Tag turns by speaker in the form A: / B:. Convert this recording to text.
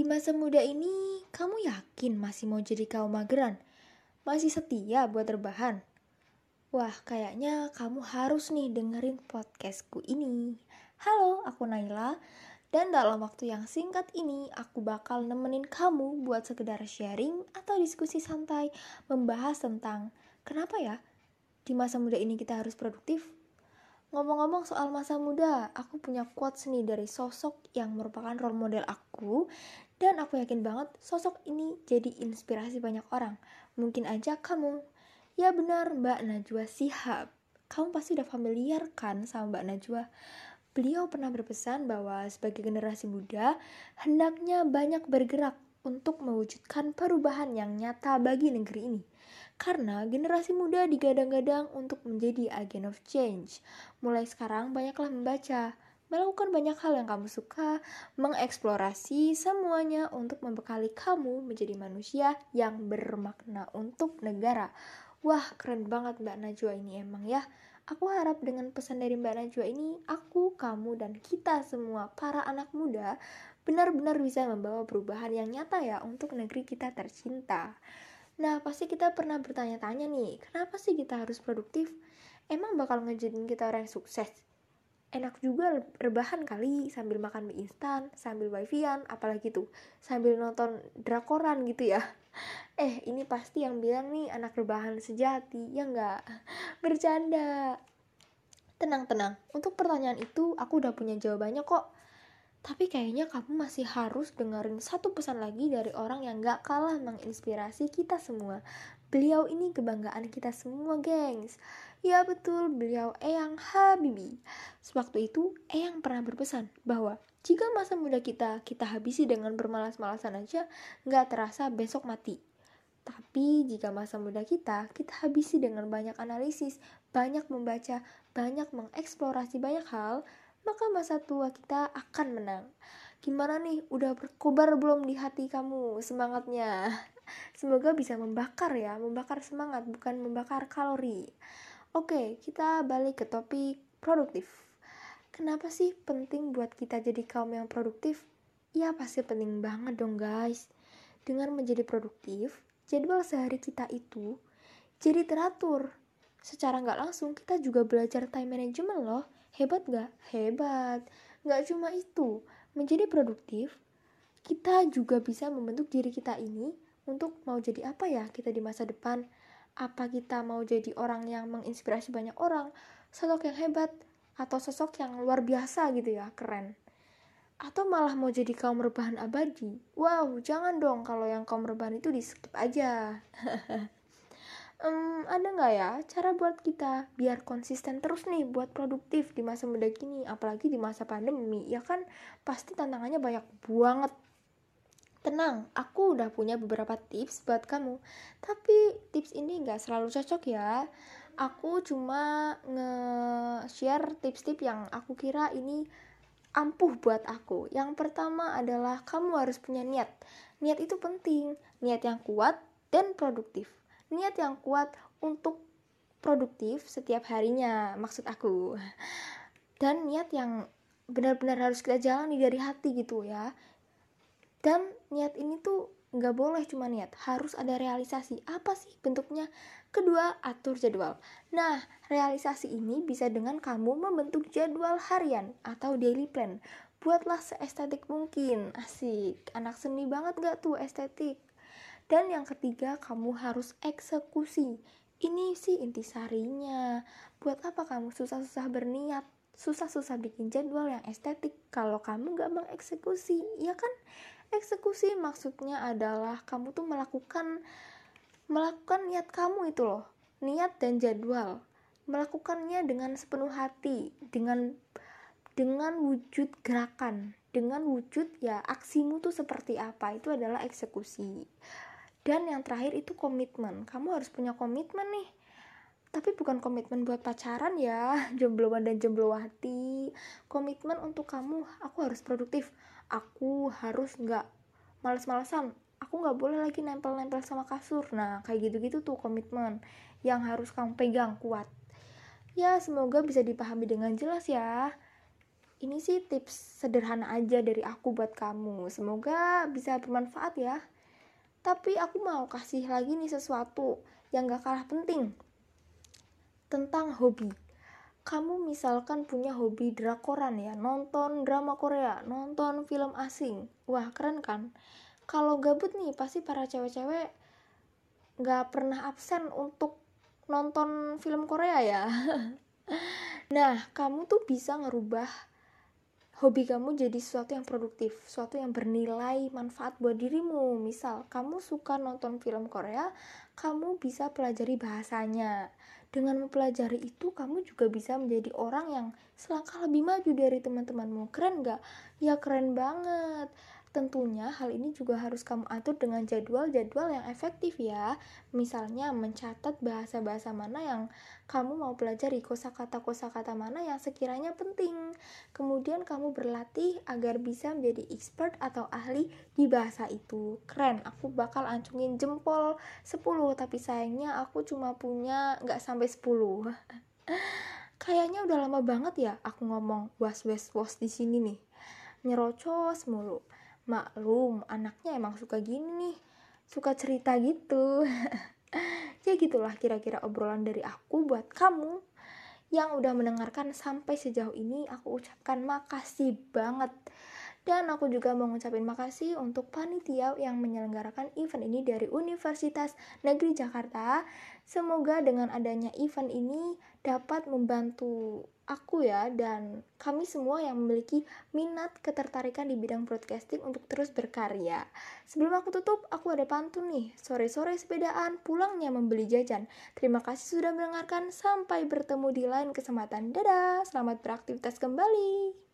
A: Di masa muda ini, kamu yakin masih mau jadi kaum mageran? Masih setia buat rebahan? Wah, kayaknya kamu harus nih dengerin podcastku ini. Halo, aku Naila. Dan dalam waktu yang singkat ini, aku bakal nemenin kamu buat sekedar sharing atau diskusi santai membahas tentang kenapa ya di masa muda ini kita harus produktif. Ngomong-ngomong soal masa muda, aku punya quotes nih dari sosok yang merupakan role model aku dan aku yakin banget sosok ini jadi inspirasi banyak orang. Mungkin aja kamu. Ya benar, Mbak Najwa Sihab. Kamu pasti udah familiar kan sama Mbak Najwa? Beliau pernah berpesan bahwa sebagai generasi muda, hendaknya banyak bergerak untuk mewujudkan perubahan yang nyata bagi negeri ini. Karena generasi muda digadang-gadang untuk menjadi agen of change. Mulai sekarang banyaklah membaca, melakukan banyak hal yang kamu suka, mengeksplorasi semuanya untuk membekali kamu menjadi manusia yang bermakna untuk negara. Wah, keren banget Mbak Najwa ini emang ya. Aku harap dengan pesan dari Mbak Najwa ini, aku, kamu, dan kita semua, para anak muda, benar-benar bisa membawa perubahan yang nyata ya untuk negeri kita tercinta. Nah, pasti kita pernah bertanya-tanya nih, kenapa sih kita harus produktif? Emang bakal ngejadiin kita orang yang sukses? Enak juga rebahan kali sambil makan mie instan, sambil wifian, apalagi tuh, sambil nonton drakoran gitu ya. Eh, ini pasti yang bilang nih anak rebahan sejati, ya nggak? Bercanda. Tenang-tenang, untuk pertanyaan itu aku udah punya jawabannya kok. Tapi kayaknya kamu masih harus dengerin satu pesan lagi dari orang yang gak kalah menginspirasi kita semua. Beliau ini kebanggaan kita semua, gengs. Ya betul, beliau Eyang Habibi. Sewaktu itu, Eyang pernah berpesan bahwa jika masa muda kita kita habisi dengan bermalas-malasan aja, nggak terasa besok mati. Tapi jika masa muda kita kita habisi dengan banyak analisis, banyak membaca, banyak mengeksplorasi banyak hal, maka masa tua kita akan menang. Gimana nih, udah berkobar belum di hati kamu semangatnya? Semoga bisa membakar ya, membakar semangat, bukan membakar kalori. Oke, kita balik ke topik produktif. Kenapa sih penting buat kita jadi kaum yang produktif? Ya pasti penting banget dong guys. Dengan menjadi produktif, jadwal sehari kita itu jadi teratur. Secara nggak langsung kita juga belajar time management loh. Hebat nggak? Hebat. Nggak cuma itu, menjadi produktif, kita juga bisa membentuk diri kita ini untuk mau jadi apa ya kita di masa depan apa kita mau jadi orang yang menginspirasi banyak orang? Sosok yang hebat atau sosok yang luar biasa gitu ya keren. Atau malah mau jadi kaum rebahan abadi? Wow jangan dong kalau yang kaum rebahan itu di skip aja. Um, ada nggak ya cara buat kita biar konsisten terus nih buat produktif di masa muda kini apalagi di masa pandemi ya kan? Pasti tantangannya banyak banget Tenang, aku udah punya beberapa tips buat kamu. Tapi tips ini gak selalu cocok ya. Aku cuma nge-share tips-tips yang aku kira ini ampuh buat aku. Yang pertama adalah kamu harus punya niat. Niat itu penting. Niat yang kuat dan produktif. Niat yang kuat untuk produktif setiap harinya, maksud aku. Dan niat yang benar-benar harus kita jalani dari hati gitu ya dan niat ini tuh nggak boleh cuma niat harus ada realisasi. Apa sih bentuknya? Kedua atur jadwal. Nah realisasi ini bisa dengan kamu membentuk jadwal harian atau daily plan. Buatlah seestetik mungkin. Asik. Anak seni banget gak tuh estetik? Dan yang ketiga kamu harus eksekusi. Ini sih intisarinya buat apa kamu susah-susah berniat susah-susah bikin jadwal yang estetik. Kalau kamu gak mengeksekusi ya kan? Eksekusi maksudnya adalah kamu tuh melakukan melakukan niat kamu itu loh. Niat dan jadwal. Melakukannya dengan sepenuh hati dengan dengan wujud gerakan. Dengan wujud ya aksimu tuh seperti apa itu adalah eksekusi. Dan yang terakhir itu komitmen. Kamu harus punya komitmen nih tapi bukan komitmen buat pacaran ya jombloan dan jomblowati komitmen untuk kamu aku harus produktif aku harus nggak males-malesan aku nggak boleh lagi nempel-nempel sama kasur nah kayak gitu-gitu tuh komitmen yang harus kamu pegang kuat ya semoga bisa dipahami dengan jelas ya ini sih tips sederhana aja dari aku buat kamu. Semoga bisa bermanfaat ya. Tapi aku mau kasih lagi nih sesuatu yang gak kalah penting. Tentang hobi. Kamu misalkan punya hobi drakoran ya, nonton drama Korea, nonton film asing. Wah, keren kan? Kalau gabut nih, pasti para cewek-cewek gak pernah absen untuk nonton film Korea ya. nah, kamu tuh bisa ngerubah hobi kamu jadi sesuatu yang produktif, sesuatu yang bernilai manfaat buat dirimu. Misal, kamu suka nonton film Korea, kamu bisa pelajari bahasanya. Dengan mempelajari itu, kamu juga bisa menjadi orang yang selangkah lebih maju dari teman-temanmu. Keren gak? Ya keren banget. Tentunya hal ini juga harus kamu atur dengan jadwal-jadwal yang efektif ya. Misalnya mencatat bahasa-bahasa mana yang kamu mau pelajari, kosakata-kosakata mana yang sekiranya penting. Kemudian kamu berlatih agar bisa menjadi expert atau ahli di bahasa itu. Keren, aku bakal ancungin jempol 10, tapi sayangnya aku cuma punya nggak sampai 10. Kayaknya udah lama banget ya aku ngomong was was was di sini nih. Nyerocos mulu maklum anaknya emang suka gini nih suka cerita gitu. Ya gitulah kira-kira obrolan dari aku buat kamu yang udah mendengarkan sampai sejauh ini aku ucapkan makasih banget dan aku juga mau ngucapin makasih untuk panitia yang menyelenggarakan event ini dari Universitas Negeri Jakarta. Semoga dengan adanya event ini dapat membantu aku ya dan kami semua yang memiliki minat ketertarikan di bidang broadcasting untuk terus berkarya. Sebelum aku tutup, aku ada pantun nih. Sore-sore sepedaan, pulangnya membeli jajan. Terima kasih sudah mendengarkan. Sampai bertemu di lain kesempatan. Dadah, selamat beraktivitas kembali.